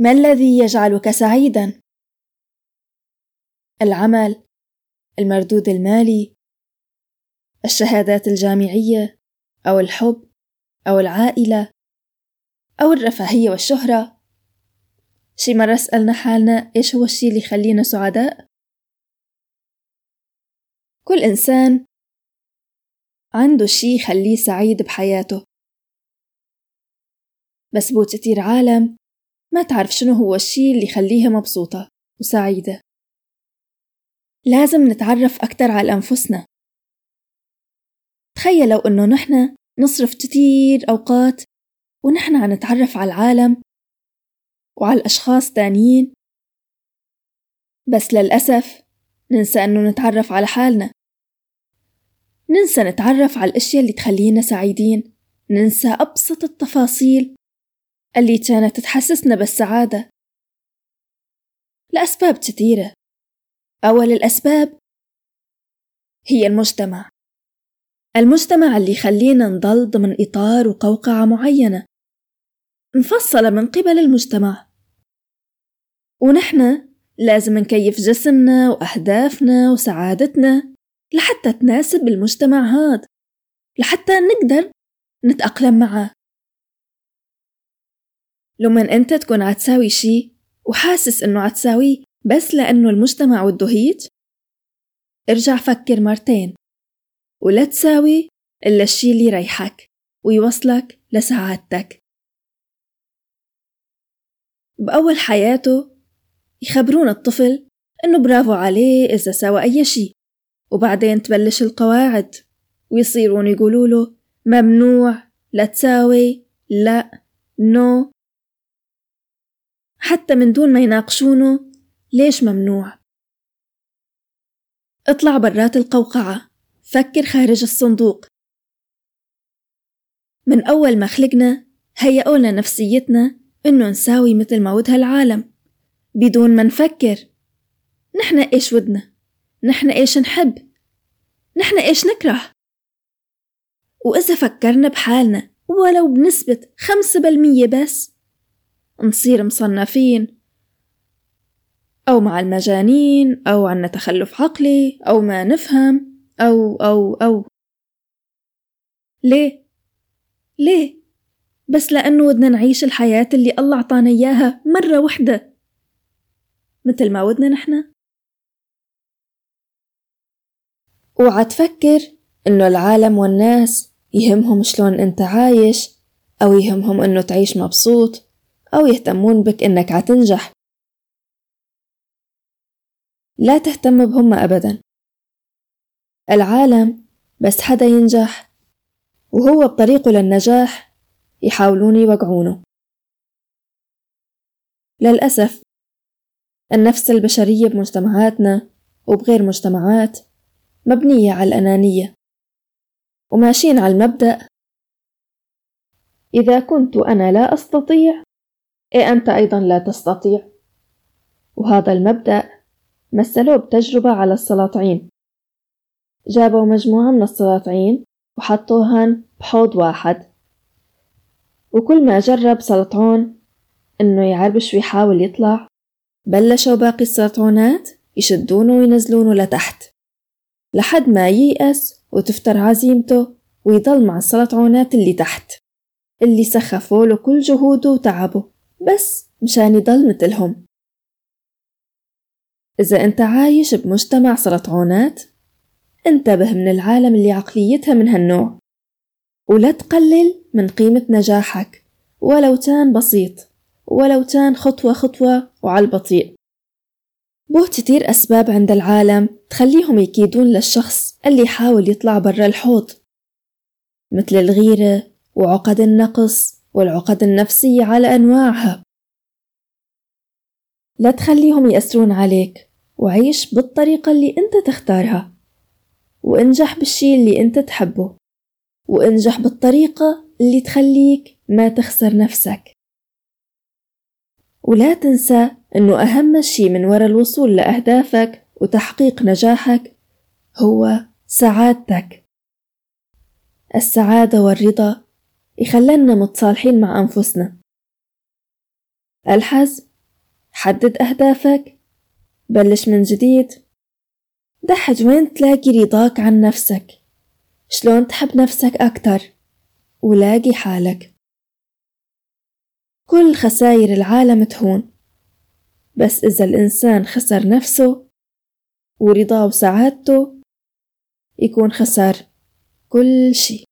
ما الذي يجعلك سعيدا؟ العمل المردود المالي الشهادات الجامعية أو الحب أو العائلة أو الرفاهية والشهرة. شي مره سالنا حالنا إيش هو الشي اللي يخلينا سعداء؟ كل إنسان عنده شي يخليه سعيد بحياته. بس بو كتير عالم ما تعرف شنو هو الشي اللي يخليها مبسوطة. وسعيدة. لازم نتعرف أكتر على أنفسنا. تخيلوا إنه نحن نصرف كتير أوقات ونحن عم نتعرف على العالم وعلى الأشخاص تانيين. بس للأسف ننسى إنه نتعرف على حالنا. ننسى نتعرف على الأشياء اللي تخلينا سعيدين. ننسى أبسط التفاصيل. اللي كانت تحسسنا بالسعادة. لأسباب كثيرة. أول الأسباب هي المجتمع. المجتمع اللي يخلينا نضل ضمن إطار وقوقعة معينة. مفصلة من قبل المجتمع. ونحن لازم نكيف جسمنا وأهدافنا وسعادتنا لحتى تناسب المجتمع هاد لحتى نقدر نتأقلم معه. لما أنت تكون عتساوي شي وحاسس إنه عتساويه بس لأنه المجتمع وده هيج؟ ارجع فكر مرتين. ولا تساوي إلا الشي اللي يريحك ويوصلك لسعادتك. بأول حياته يخبرون الطفل إنه برافو عليه إذا سوى أي شي وبعدين تبلش القواعد ويصيرون يقولوا له ممنوع لا تساوي لا نو. حتى من دون ما يناقشونه ليش ممنوع؟ اطلع برات القوقعة. فكر خارج الصندوق. من أول ما خلقنا هيئونا نفسيتنا إنه نساوي مثل ما ودها العالم. بدون ما نفكر. نحن إيش ودنا؟ نحن إيش نحب؟ نحن إيش نكره؟ وإذا فكرنا بحالنا ولو بنسبة خمسة بالمية بس نصير مصنفين أو مع المجانين أو عنا تخلف عقلي أو ما نفهم أو أو أو ليه؟ ليه؟ بس لأنه ودنا نعيش الحياة اللي الله عطانا إياها مرة وحدة مثل ما ودنا نحن اوعى تفكر إنه العالم والناس يهمهم شلون أنت عايش أو يهمهم إنه تعيش مبسوط أو يهتمون بك إنك عتنجح. لا تهتم بهم أبدا. العالم بس حدا ينجح وهو بطريقه للنجاح يحاولون يوقعونه للأسف النفس البشرية بمجتمعاتنا وبغير مجتمعات مبنية على الأنانية. وماشيين على المبدأ إذا كنت أنا لا أستطيع أنت أيضا لا تستطيع. وهذا المبدأ مثلوه بتجربة على السلاطعين. جابوا مجموعة من السلاطعين وحطوهن بحوض واحد. وكل ما جرب سلطعون إنه يعربش ويحاول يطلع بلشوا باقي السلطعونات يشدونه وينزلونه لتحت. لحد ما ييأس وتفتر عزيمته ويضل مع السلطعونات اللي تحت اللي سخفوا له كل جهوده وتعبه. بس مشان يضل مثلهم. إذا أنت عايش بمجتمع سلطعونات انتبه من العالم اللي عقليتها من هالنوع ولا تقلل من قيمة نجاحك ولو كان بسيط ولو كان خطوة خطوة وعلى البطيء. بوه كتير أسباب عند العالم تخليهم يكيدون للشخص اللي يحاول يطلع برا الحوض مثل الغيرة وعقد النقص والعقد النفسية على أنواعها. لا تخليهم يأثرون عليك. وعيش بالطريقة اللي أنت تختارها. وانجح بالشي اللي أنت تحبه. وانجح بالطريقة اللي تخليك ما تخسر نفسك. ولا تنسى أنه أهم شي من وراء الوصول لأهدافك وتحقيق نجاحك هو سعادتك. السعادة والرضا يخلنا متصالحين مع أنفسنا. الحزم حدد أهدافك بلش من جديد. دحج وين تلاقي رضاك عن نفسك؟ شلون تحب نفسك أكتر؟ ولاقي حالك. كل خساير العالم تهون. بس إذا الإنسان خسر نفسه ورضاه وسعادته يكون خسر كل شي